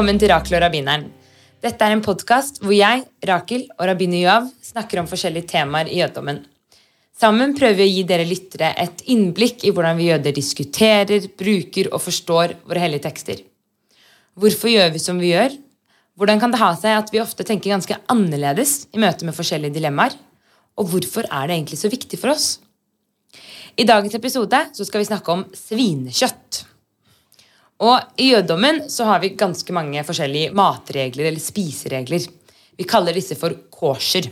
velkommen til Rakel og rabbineren. Dette er en podkast hvor jeg, Rakel og rabbiner Joav snakker om forskjellige temaer i jødedommen. Sammen prøver vi å gi dere lyttere et innblikk i hvordan vi jøder diskuterer, bruker og forstår våre hellige tekster. Hvorfor gjør vi som vi gjør? Hvordan kan det ha seg at vi ofte tenker ganske annerledes i møte med forskjellige dilemmaer? Og hvorfor er det egentlig så viktig for oss? I dagens episode skal vi snakke om svinekjøtt. Og I jødedommen så har vi ganske mange forskjellige matregler eller spiseregler. Vi kaller disse for kosher.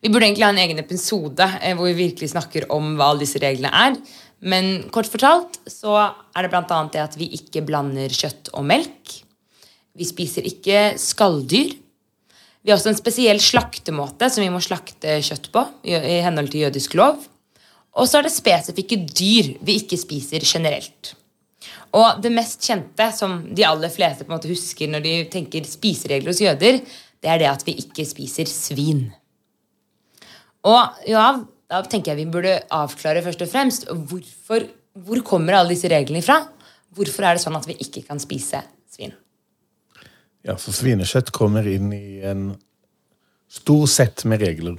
Vi burde egentlig ha en egen episode eh, hvor vi virkelig snakker om hva alle disse reglene er. Men kort fortalt så er det bl.a. det at vi ikke blander kjøtt og melk. Vi spiser ikke skalldyr. Vi har også en spesiell slaktemåte som vi må slakte kjøtt på i henhold til jødisk lov. Og så er det spesifikke dyr vi ikke spiser generelt. Og det mest kjente, som de aller fleste på en måte husker når de tenker spiseregler hos jøder, det er det at vi ikke spiser svin. Og ja, da tenker jeg vi burde avklare først og fremst hvorfor, hvor kommer alle disse reglene ifra. Hvorfor er det sånn at vi ikke kan spise svin? Ja, for Svinekjøtt kommer inn i en stor sett med regler.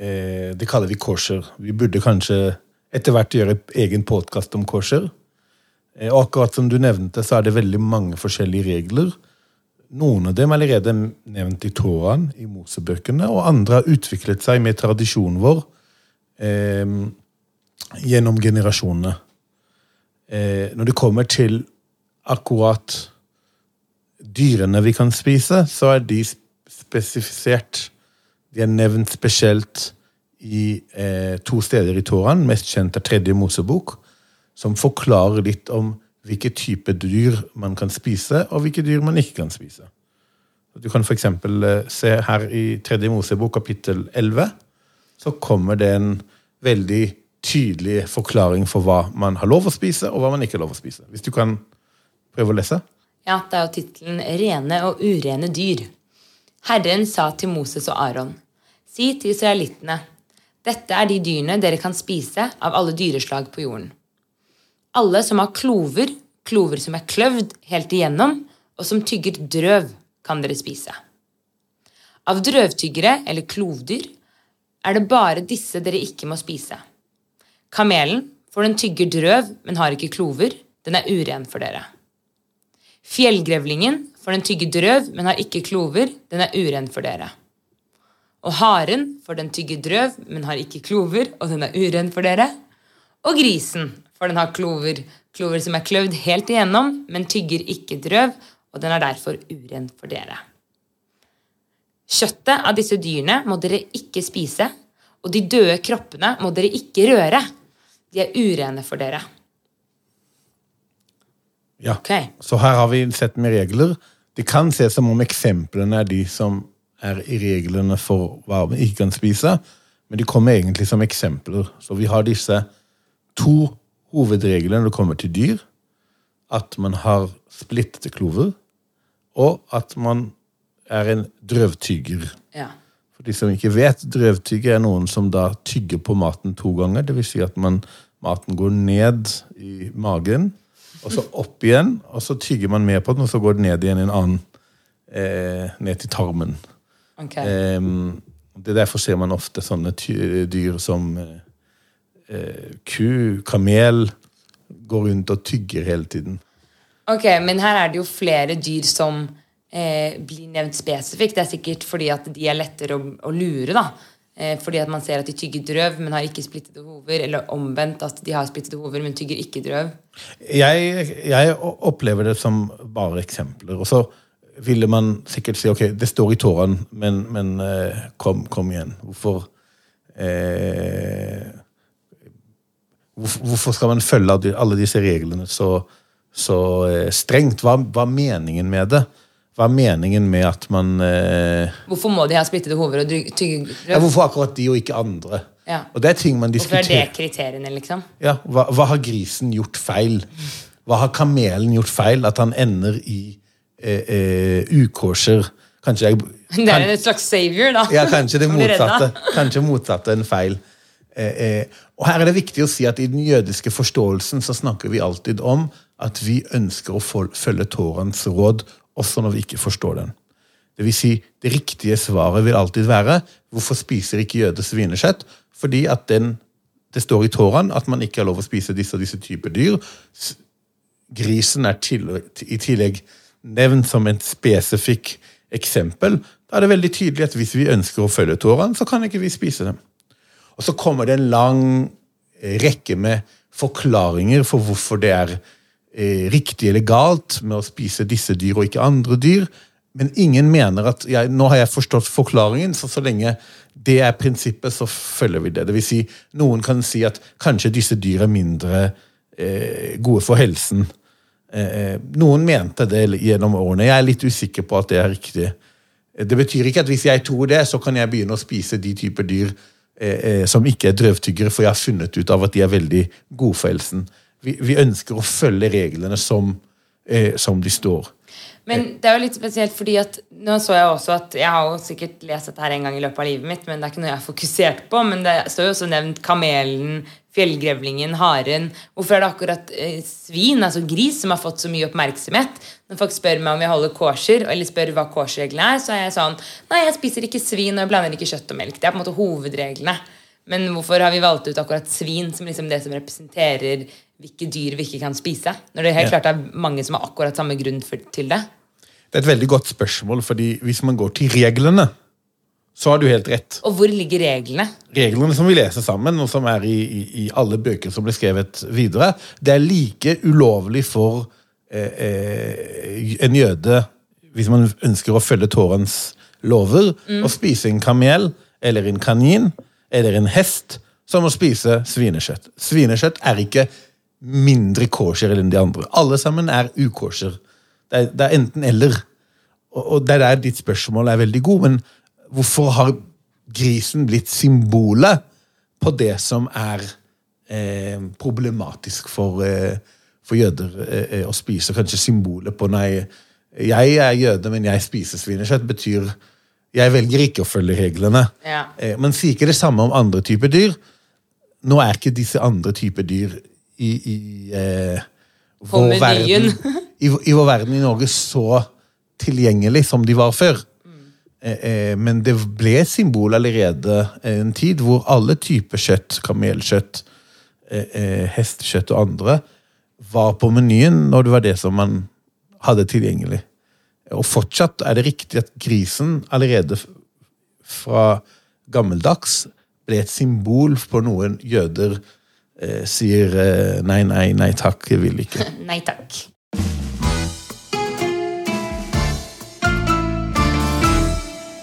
Eh, det kaller vi kosher. Vi burde kanskje etter hvert gjøre egen podkast om kosher. Eh, og akkurat som du nevnte, så er det veldig mange forskjellige regler. Noen av dem er allerede nevnt i Toraen, i Mosebøkene, og andre har utviklet seg med tradisjonen vår eh, gjennom generasjonene. Eh, når det kommer til akkurat dyrene vi kan spise, så er de spesifisert. De er nevnt spesielt i eh, to steder i tårene, Mest kjent er Tredje Mosebok som forklarer litt om hvilke type dyr man kan spise, og hvilke dyr man ikke kan spise. Du kan f.eks. Eh, se her i Tredje Mosebok kapittel 11, så kommer det en veldig tydelig forklaring for hva man har lov å spise, og hva man ikke har lov å spise. Hvis du kan prøve å lese? Ja, det er jo tittelen 'Rene og urene dyr'. Herren sa til Moses og Aron, si til israelittene, dette er de dyrene dere kan spise av alle dyreslag på jorden. Alle som har klover, klover som er kløvd helt igjennom, og som tygger drøv, kan dere spise. Av drøvtyggere eller klovdyr er det bare disse dere ikke må spise. Kamelen, for den tygger drøv, men har ikke klover, den er uren for dere. Fjellgrevlingen, for den tygger drøv, men har ikke klover, den er uren for dere. Og haren, for den tygger drøv, men har ikke klover, og den er uren for dere. Og grisen, for den har klover, klover som er kløvd helt igjennom, men tygger ikke drøv, og den er derfor uren for dere. Kjøttet av disse dyrene må dere ikke spise, og de døde kroppene må dere ikke røre. De er urene for dere. Ja, okay. Så her har vi sett med regler. Det kan se som om eksemplene er de som er i reglene for hva vi ikke kan spise, men de kommer egentlig som eksempler. Så vi har disse to hovedregelen når det kommer til dyr, at man har splittede klover, og at man er en drøvtygger. Ja. For de som ikke vet, drøvtygger er noen som da tygger på maten to ganger. Det vil si at man, maten går ned i magen, og så opp igjen, og så tygger man mer på den, og så går den ned igjen i en annen eh, ned til tarmen. Okay. Eh, det Derfor ser man ofte sånne dyr som eh, eh, ku, kamel, går rundt og tygger hele tiden. Ok, Men her er det jo flere dyr som eh, blir nevnt spesifikt. Det er sikkert fordi at de er lettere å, å lure. da. Eh, fordi at man ser at de tygger drøv, men har ikke splittede hover. Eller omvendt, at de har splittede hover, men tygger ikke drøv. Jeg, jeg opplever det som bare eksempler. Og så ville man sikkert si ok, det står i tårene, men, men eh, kom, kom, igjen. Hvorfor eh, Hvorfor skal man følge alle disse reglene så, så eh, strengt? Hva, hva, er meningen med det? Hva er meningen med at man eh... Hvorfor må de ha splittede hoder og tygge ja, Hvorfor akkurat de og ikke andre? Ja. Og det er ting man diskuterer. Hvorfor er det kriteriene, liksom? Ja, hva, hva, har grisen gjort feil? Hva har kamelen gjort feil? At han ender i eh, eh, ukorser? Kanskje jeg Det er en slags savior, da. Ja, kanskje det motsatte. Kanskje motsatte en feil. Eh, eh, og her er det viktig å si at I den jødiske forståelsen så snakker vi alltid om at vi ønsker å følge Tårans råd også når vi ikke forstår den. Det vil si, det riktige svaret vil alltid være hvorfor spiser ikke jøder svinekjøtt? Fordi at den, det står i Toraen at man ikke har lov å spise disse og disse typer dyr. Grisen er til, i tillegg nevnt som et spesifikt eksempel. Da er det veldig tydelig at hvis vi ønsker å følge Toraen, så kan ikke vi spise dem. Og så kommer det en lang rekke med forklaringer for hvorfor det er eh, riktig eller galt med å spise disse dyr og ikke andre dyr. Men ingen mener at jeg, nå har jeg forstått forklaringen, så så lenge det er prinsippet, så følger vi det. Det vil si, noen kan si at kanskje disse dyr er mindre eh, gode for helsen. Eh, eh noen mente det gjennom årene. Jeg er litt usikker på at det er riktig. Det betyr ikke at hvis jeg tror det, så kan jeg begynne å spise de typer dyr eh, eh, som ikke er drøvtyggere, for jeg har funnet ut av at de er veldig gode for helsen. Vi, vi ønsker å følge reglene som, eh, som de står. Men det er jo litt spesielt, fordi at nå så jeg også at Jeg har jo sikkert lest dette her en gang i løpet av livet mitt, men det er ikke noe jeg har fokusert på. Men det står jo også nevnt kamelen, fjellgrevlingen, haren. Hvorfor er det akkurat eh, svin, altså gris, som har fått så mye oppmerksomhet? Når folk spør meg om jeg holder kosher, eller spør hva kosherreglene er, så er jeg sånn Nei, jeg spiser ikke svin, og jeg blander ikke kjøtt og melk. Det er på en måte hovedreglene. Men hvorfor har vi valgt ut akkurat svin som liksom det som representerer hvilke dyr vi ikke kan spise? Når det helt klart er mange som har akkurat samme grunn for, til det. Det er et veldig godt spørsmål, fordi hvis man går til reglene, så har du helt rett. Og hvor ligger reglene? Reglene som vi leser sammen, og som er i, i, i alle bøker som ble skrevet videre, det er like ulovlig for eh, eh, en jøde, hvis man ønsker å følge Tårens lover, mm. å spise en kamel eller en kanin eller en hest som å spise svinekjøtt. Svinekjøtt er ikke mindre kosher enn de andre. Alle sammen er ukosher. Det er, det er enten-eller. Og, og det er der ditt spørsmål er veldig god, men hvorfor har grisen blitt symbolet på det som er eh, problematisk for, eh, for jøder eh, å spise? Kanskje symbolet på Nei, jeg er jøde, men jeg spiser svinekjøtt, betyr jeg velger ikke å følge reglene. Ja. Eh, man sier ikke det samme om andre typer dyr. Nå er ikke disse andre typer dyr i, i eh, vår verden, i, i, vår verden i Norge så tilgjengelig som de var før. Mm. Eh, eh, men det ble et symbol allerede en tid hvor alle typer kjøtt, kamelkjøtt, eh, eh, hestekjøtt og andre, var på menyen når det var det som man hadde tilgjengelig. Og fortsatt er det riktig at grisen allerede fra gammeldags ble et symbol på noen jøder eh, sier eh, nei, nei, nei takk, jeg vil ikke. nei takk.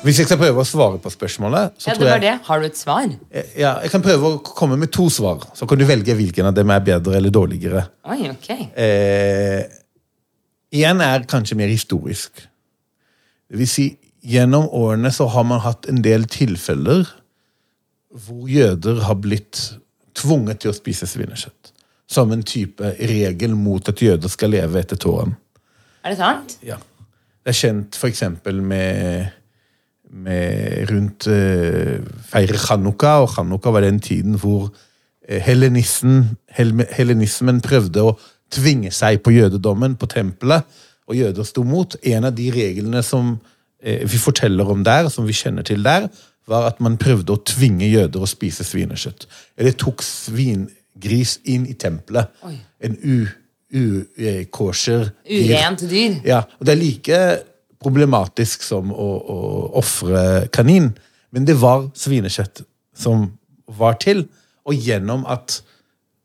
Hvis jeg skal prøve å svare på spørsmålet Ja, det var det. Har du et svar? Eh, ja, Jeg kan prøve å komme med to svar. Så kan du velge hvilken av dem er bedre eller dårligere. Oi, ok. Eh, Igjen er kanskje mer historisk. Det vil si, gjennom årene så har man hatt en del tilfeller hvor jøder har blitt tvunget til å spise svinekjøtt. Som en type regel mot at jøder skal leve etter tåren. Er det sant? Ja. Det er kjent f.eks. med, med rundt eh, feire Chanukka, og Chanukka var den tiden hvor uh, helenismen prøvde å tvinge seg på jødedommen, på tempelet, og jøder sto mot. En av de reglene som eh, vi forteller om der, som vi kjenner til der, var at man prøvde å tvinge jøder å spise svinekjøtt. Eller tok svingris inn i tempelet. Oi. En ukosher Urent dyr. Ja, og Det er like problematisk som å, å ofre kanin. Men det var svinekjøtt som var til, og gjennom at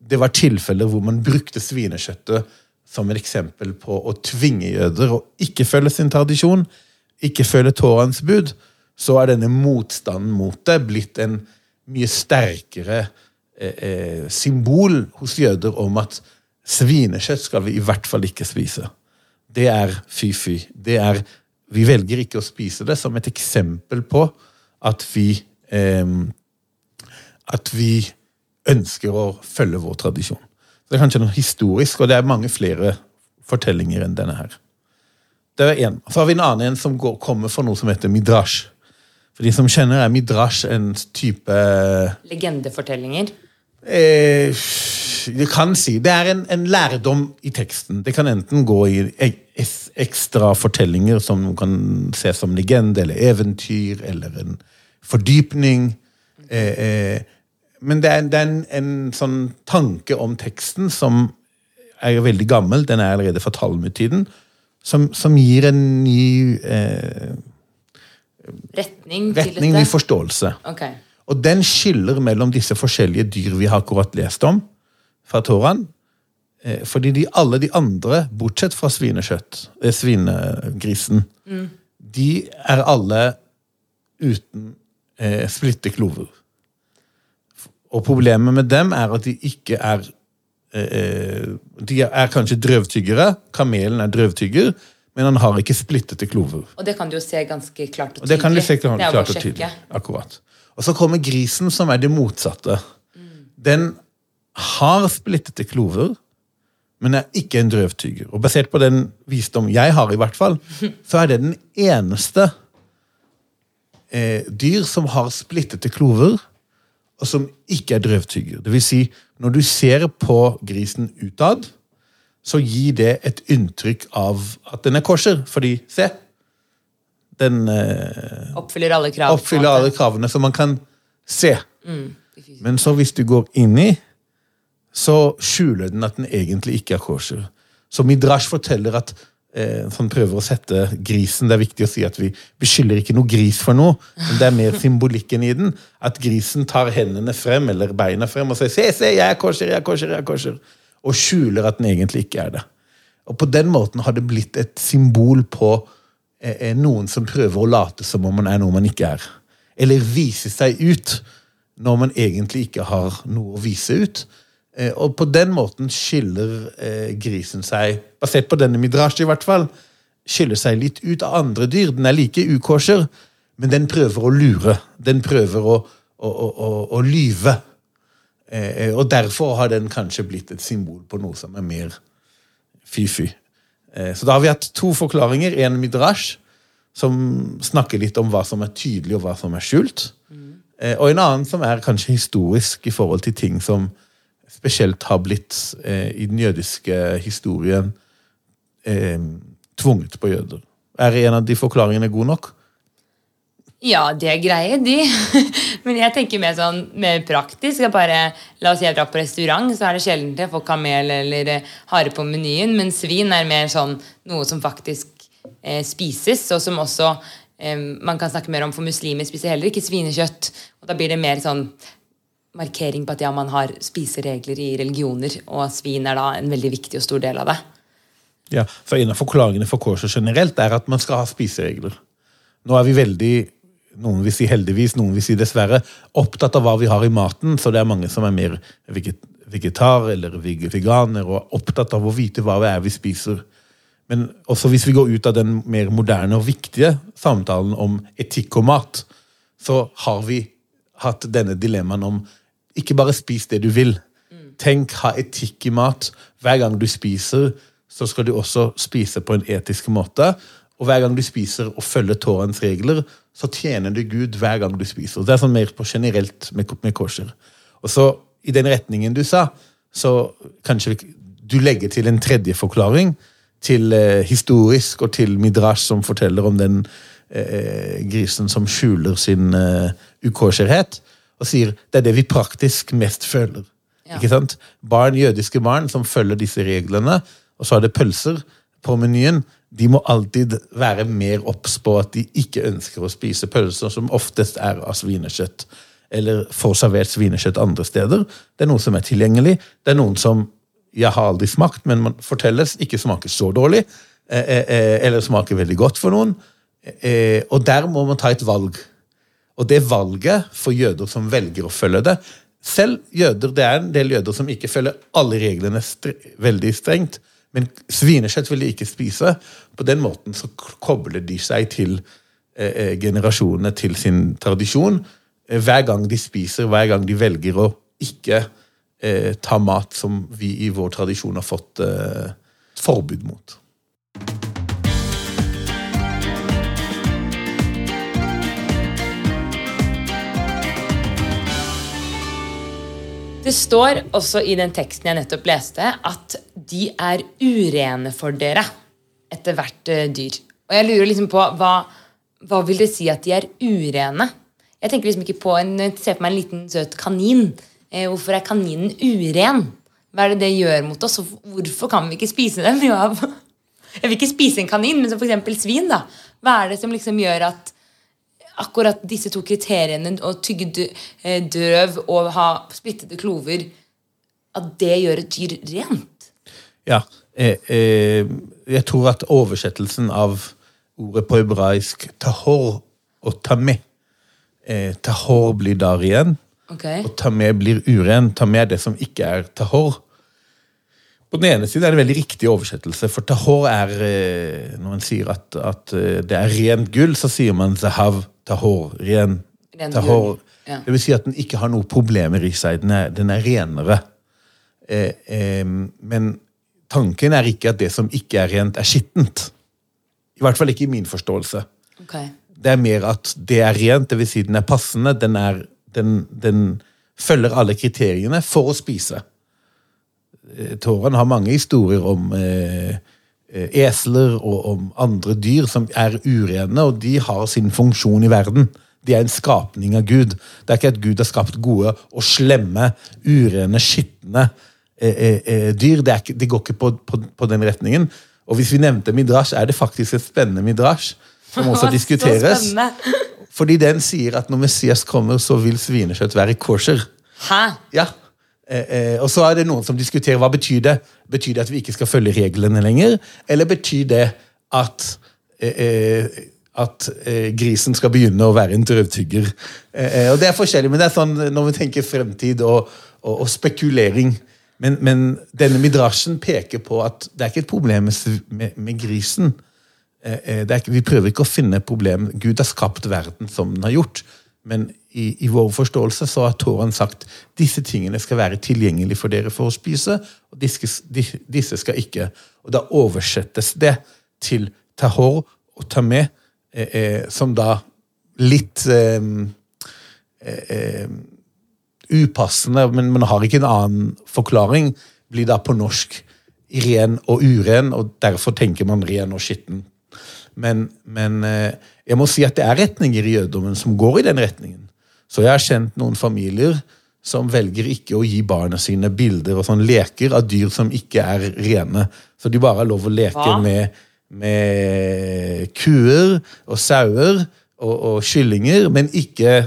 det var tilfeller hvor man brukte svinekjøttet som et eksempel på å tvinge jøder å ikke følge sin tradisjon, ikke følge Tårens bud, så er denne motstanden mot det blitt en mye sterkere eh, eh, symbol hos jøder om at svinekjøtt skal vi i hvert fall ikke spise. Det er fy-fy. Det er Vi velger ikke å spise det som et eksempel på at vi eh, At vi ønsker å følge vår tradisjon. Så Det er kanskje noe historisk, og det er mange flere fortellinger enn denne her. Det er en. Så har vi en annen en som går, kommer fra noe som heter midrash. For de som kjenner, er midrash en type Legendefortellinger? Eh, du kan si Det er en, en lærdom i teksten. Det kan enten gå i ekstra fortellinger som kan ses som legende eller eventyr, eller en fordypning. Eh, eh, men det er, det er en, en sånn tanke om teksten som er veldig gammel. Den er allerede fra Talmud-tiden. Som, som gir en ny eh, Retning, retning, ny forståelse. Okay. Og den skiller mellom disse forskjellige dyr vi har akkurat lest om fra Toraen. Eh, fordi de, alle de andre, bortsett fra svinekjøtt, eh, svinegrisen, de er alle uten eh, splitte klover. Og problemet med dem er at de ikke er eh, De er kanskje drøvtyggere. Kamelen er drøvtygger, men han har ikke splittete klover. Og det kan du jo se ganske klart og Og det kan du se klart, klart og tydelig. Akkurat. Og så kommer grisen, som er det motsatte. Den har splittete klover, men er ikke en drøvtyger. Og basert på den visdom jeg har, i hvert fall, så er det den eneste eh, dyr som har splittete klover, og som ikke er drøvtyger. Det vil si, når du ser på grisen utad, så gir det et inntrykk av at den er korser. Fordi, se, den eh, Oppfyller alle krav. oppfyller alle kravene som man kan se. Mm. Men så hvis du går inn i, så skjuler den at den egentlig ikke er kosher. Så Midrash forteller at eh, han prøver å sette grisen Det er viktig å si at vi beskylder ikke noe gris for noe, men det er mer symbolikken i den. At grisen tar hendene frem, eller beina frem, og sier 'se, se, jeg er kosher, jeg er kosher', jeg er kosher. Og skjuler at den egentlig ikke er det. Og på den måten har det blitt et symbol på eh, eh, noen som prøver å late som om man er noe man ikke er. Eller vise seg ut når man egentlig ikke har noe å vise ut. Eh, og på den måten skiller eh, grisen seg, basert på denne midrasjen i hvert fall, skiller seg litt ut av andre dyr. Den er like ukosher, men den prøver å lure. Den prøver å, å, å, å, lyve. Eh, og derfor har den kanskje blitt et symbol på noe som er mer fy-fy. Eh, så da har vi hatt to forklaringer. En midrasj, som snakker litt om hva som er tydelig, og hva som er skjult. Eh, og en annen som er kanskje historisk i forhold til ting som spesielt har blitt eh, i den jødiske historien eh, tvunget på jøder. Er en av de forklaringene god nok? Ja, det greier de. Men jeg tenker mer sånn mer praktisk. Bare, la oss si jeg drar på restaurant, så er det sjelden jeg får kamel eller eh, hare på menyen. Men svin er mer sånn noe som faktisk eh, spises, og som også eh, man kan snakke mer om. For muslimer spiser heller ikke svinekjøtt. Og da blir det mer sånn markering på at ja, man har spiseregler i religioner, og svin er da en veldig viktig og stor del av det. Ja, for En av forklaringene for korset generelt er at man skal ha spiseregler. Nå er vi veldig noen vil si heldigvis, noen vil si dessverre, opptatt av hva vi har i maten. Så det er mange som er mer veget- vegetar eller veganer og er opptatt av å vite hva det er vi spiser. Men også hvis vi går ut av den mer moderne og viktige samtalen om etikk og mat, så har vi hatt denne dilemmaen om ikke bare spis det du vil. Tenk, ha etikk i mat. Hver gang du spiser, så skal du også spise på en etisk måte. Og hver gang du spiser og følger tårens regler, så tjener du Gud hver gang du spiser. Det er sånn mer på generelt med, med kosher. Og så, i den retningen du sa, så kanskje du legger til en tredje forklaring, til eh, historisk og til midrash som forteller om den eh, grisen som skjuler sin eh, ukosherhet, og sier det er det vi praktisk mest føler. Ja. Ikke sant? Barn, Jødiske barn som følger disse reglene, og så er det pølser på menyen. De må alltid være mer obs på at de ikke ønsker å spise pølser som oftest er av svinekjøtt, eller får servert svinekjøtt andre steder. Det er noe som er tilgjengelig. Det er noen som jeg har aldri smakt, men man fortelles ikke smaker så dårlig, eh, eh, eh, eller smaker veldig godt for noen. Eh, og der må man ta et valg. Og det valget for jøder som velger å følge det Selv jøder, det er en del jøder som ikke følger alle reglene stre veldig strengt, men svinekjøtt vil de ikke spise. På den måten så kobler de seg til eh, eh, generasjonene, til sin tradisjon. Eh, hver gang de spiser, hver gang de velger å ikke eh, ta mat som vi i vår tradisjon har fått eh, forbud mot. Det står også i den teksten jeg nettopp leste, at de er urene for dere etter hvert eh, dyr. Og jeg lurer liksom på hva, hva vil det si at de er urene? Jeg tenker liksom ikke på en, Se på meg en liten søt kanin. Eh, hvorfor er kaninen uren? Hva er det det gjør mot oss? Hvorfor kan vi ikke spise dem? Jeg vil ikke spise en kanin, men som f.eks. svin. da. Hva er det som liksom gjør at akkurat disse to kriteriene, å tygge dø- eh, drøv og ha splittede klover, at det gjør et dyr rent? Ja. Eh, eh, jeg tror at oversettelsen av ordet på hebraisk tahor og tameh eh, Tahor blir da ren, okay. og tameh blir uren. Tameh er det som ikke er tahor. På den ene siden er det veldig riktig oversettelse, for tahor er eh, Når man sier at, at eh, det er rent gull, så sier man zahav tahor. Ren Ren tahor. ja. Det vil si at den ikke har noen problemer i seg. Den er, den er renere. Eh, eh, men tanken er ikke at det som ikke er rent, er skittent. I hvert fall ikke i min forståelse. Okay. Det er mer at det er rent, det vil si den er passende. Den, er, den, den følger alle kriteriene for å spise. Eh, Tåren har mange historier om eh, esler og om andre dyr som er urene, og de har sin funksjon i verden. De er en skapning av Gud. Det er ikke at Gud har skapt gode og slemme, urene, skitne eh, eh, eh, dyr. Det, er ikke, de går ikke på, på, på den retningen. Og hvis vi nevnte midrasj, er det faktisk et spennende midrasj som også diskuteres. Fordi den sier at når Messias kommer, så vil svinekjøtt være kosher. Hæ? Ja. Eh, eh, og så er det noen som diskuterer hva betyr det. Betyr det at vi ikke skal følge reglene lenger, eller betyr det at eh, eh, at eh, grisen skal begynne å være en drøvtygger. Eh, og Det er forskjellig, men det er sånn når vi tenker fremtid og, og, og spekulering. Men, men denne midrasjen peker på at det er ikke et problem med, med, grisen. Ikke, vi prøver ikke å finne problem. Gud har skapt verden som den har gjort. Men i, i vår forståelse så har Toraen sagt disse tingene skal være tilgjengelig for dere for å spise, og disse, disse skal ikke. Og da oversettes det til tahor og tameh, eh, eh, som da litt eh, eh, eh, upassende, men man har ikke en annen forklaring, blir da på norsk ren og uren, og derfor tenker man ren og skitten. Men, men eh, jeg må si at det er retninger i jødedommen som går i den retningen. Så jeg har kjent noen familier som velger ikke å gi barna sine bilder og sånn leker av dyr som ikke er rene. Så de bare har lov å leke ja. med, med kuer og sauer og, og kyllinger, men ikke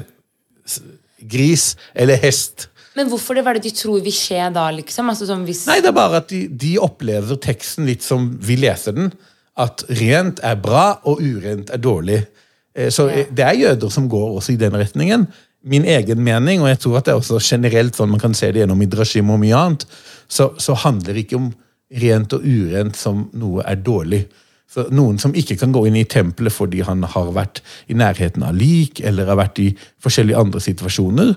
gris eller hest. Men hvorfor det? Hva er det de tror vil skje da, liksom? Altså, hvis... Nei, det er bare at de, de opplever teksten litt som vi leser den. At rent er bra, og urent er dårlig. Eh, Så eh, det er jøder som går også i den retningen. Min egen mening, og jeg tror at det er også generelt sånn man kan se det gjennom Idrashim og mye annet, så, så handler det ikke om rent og urent som noe er dårlig. Så Noen som ikke kan gå inn i tempelet fordi han har vært i nærheten av lik, eller har vært i forskjellige andre situasjoner,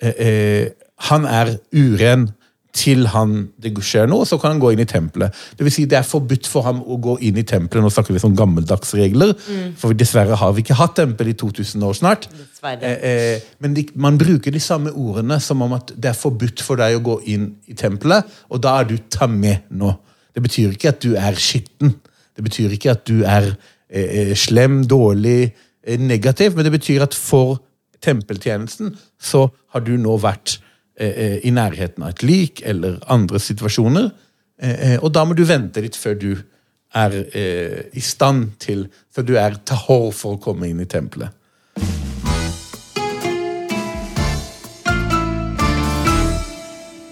eh, eh, han er uren til han det skjer noe, så kan han gå inn i tempelet. Det vil si, det er forbudt for ham å gå inn i tempelet. Nå snakker vi om gammeldagsregler, for dessverre har vi ikke hatt tempel i 2000 år snart. Eh, eh, men de, man bruker de samme ordene som om at det er forbudt for deg å gå inn i tempelet, og da er du ta med nå. Det betyr ikke at du er skitten. Det betyr ikke at du er eh, eh, slem, dårlig, eh, negativ, men det betyr at for tempeltjenesten så har du nå vært i nærheten av et lik eller andre situasjoner, eh, eh, og da må du vente litt før du er eh, i stand til Før du er tahor for å komme inn i tempelet.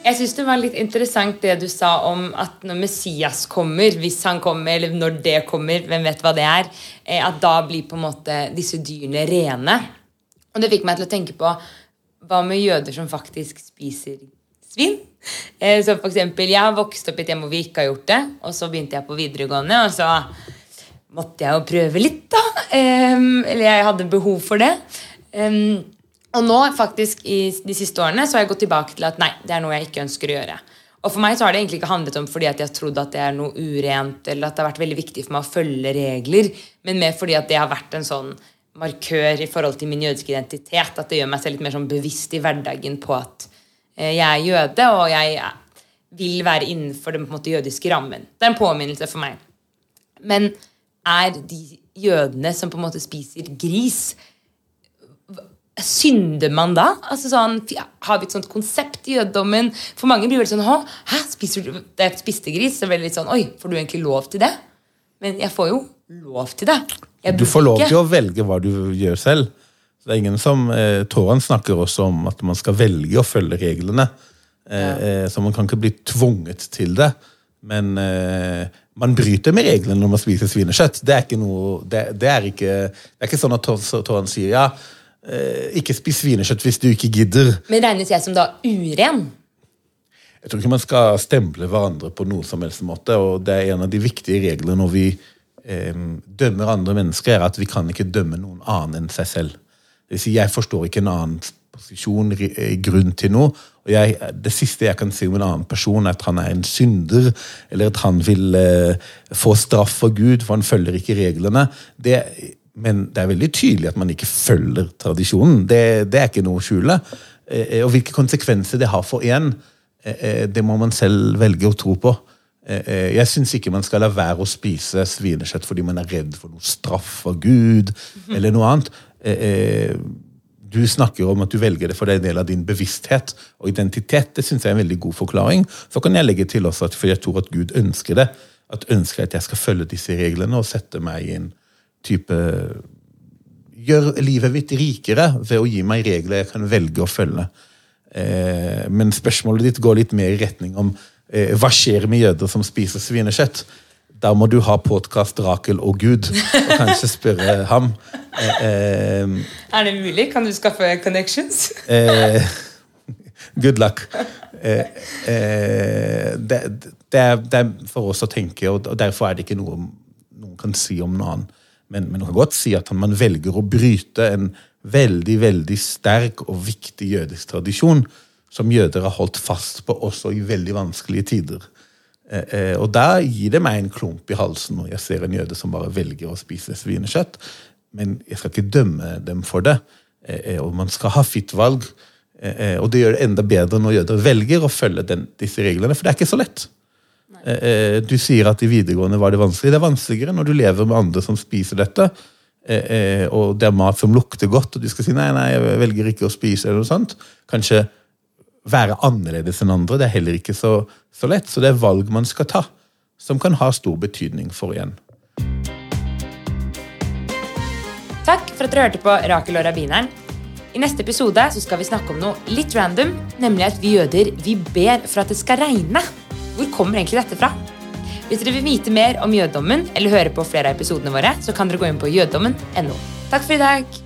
Jeg syns det var litt interessant det du sa om at når Messias kommer, hvis han kommer, eller når det kommer, hvem vet hva det er, eh, at da blir på en måte disse dyrene rene. Og det fikk meg til å tenke på hva med jøder som faktisk spiser svin? Eh, Så for eksempel, Jeg har vokst opp i et hjem hvor vi ikke har gjort det, og så begynte jeg på videregående, og så måtte jeg jo prøve litt, da. Eller jeg hadde behov for det. Og nå, faktisk, i de siste årene, så har jeg gått tilbake til at nei, det er noe jeg ikke ønsker å gjøre. Og for meg så har det egentlig ikke handlet om fordi at jeg har trodd at det er noe urent, eller at det har vært veldig viktig for meg å følge regler, men mer fordi at det har vært en sånn markør i forhold til min jødiske identitet. At det gjør meg selv litt mer sånn bevisst i hverdagen på at eh, jeg er jøde, og jeg vil være innenfor den måte, jødiske rammen. Det er en påminnelse for meg. Men er de jødene som på en måte spiser gris Synder man da? Altså sånn, har vi et sånt konsept i jødedommen? For mange blir veldig sånn Hæ, spiser du det spiste gris? Så blir det litt sånn Oi, får du egentlig lov til det? Men jeg får jo lov til det. du får lov til å velge hva du gjør selv. Det er ingen som, eh, Toran snakker også om at man skal velge å følge reglene. Eh, ja. Eh, så man kan ikke bli tvunget til det. Men eh, man bryter med reglene når man spiser svinekjøtt. Det er ikke noe, det, det er ikke, det er ikke sånn at Toran sier ja, eh, ikke spis svinekjøtt hvis du ikke gidder. Men regnes jeg som da uren? Jeg tror ikke man skal stemple hverandre på noen som helst måte. og Det er en av de viktige reglene når vi dømmer andre mennesker, er at vi kan ikke dømme noen annen enn seg selv. Det vil si, Jeg forstår ikke en annen posisjon, grunn til noe. og jeg, Det siste jeg kan si om en annen person, er at han er en synder, eller at han vil eh, få straff for Gud, for han følger ikke reglene. Det, men det er veldig tydelig at man ikke følger tradisjonen. Det, det er ikke noe å skjule. Eh, og hvilke konsekvenser det har for én, eh, eh, det må man selv velge å tro på. Eh, eh, jeg syns ikke man skal la være å spise svinekjøtt fordi man er redd for noe straff av Gud, -hmm. eller noe annet. Eh, du snakker om at du velger det for det er en del av din bevissthet og identitet. Det syns jeg er en veldig god forklaring. Så kan jeg legge til også at for jeg tror at Gud ønsker det. At ønsker at jeg skal følge disse reglene og sette meg i en type Gjør livet mitt rikere ved å gi meg regler jeg kan velge å følge. Eh, men spørsmålet ditt går litt mer i retning om eh, hva skjer med jøder som spiser svinekjøtt. Da må du ha podkast Rakel og Gud, og kanskje spørre ham. Eh, eh, er det mulig? Kan du skaffe connections? Eh, good luck. Eh, det, det, er, det, er, for oss å tenke, og derfor er det ikke noe noen kan si om noe annet. Men, men man kan godt si at man velger å bryte en veldig veldig sterk og viktig jødisk tradisjon som jøder har holdt fast på også i veldig vanskelige tider. Eh, eh, og da gir det meg en klump i halsen når jeg ser en jøde som bare velger å spise svinekjøtt. Men jeg skal ikke dømme dem for det. Eh, og man skal ha fritt valg. Og det gjør det enda bedre når jøder velger å følge den, disse reglene, for det er ikke så lett. Du sier at i videregående var det vanskelig. Det er vanskeligere når du lever med andre som spiser dette. Og det er mat som lukter godt, og du skal si nei, nei, jeg velger ikke å spise. eller noe sånt. Kanskje være annerledes enn andre. Det er heller ikke så, så, lett. Så det er valg man skal ta, som kan ha stor betydning for igjen. Takk for at dere hørte på Rakel og rabbineren. I neste episode så skal vi snakke om noe litt random, nemlig at vi jøder vi ber for at det skal regne. Hvor kommer egentlig dette fra? Hvis dere vil vite mer om jødedommen eller høre på flere av episodene våre, så kan dere gå inn på jødedommen.no. Takk for i dag.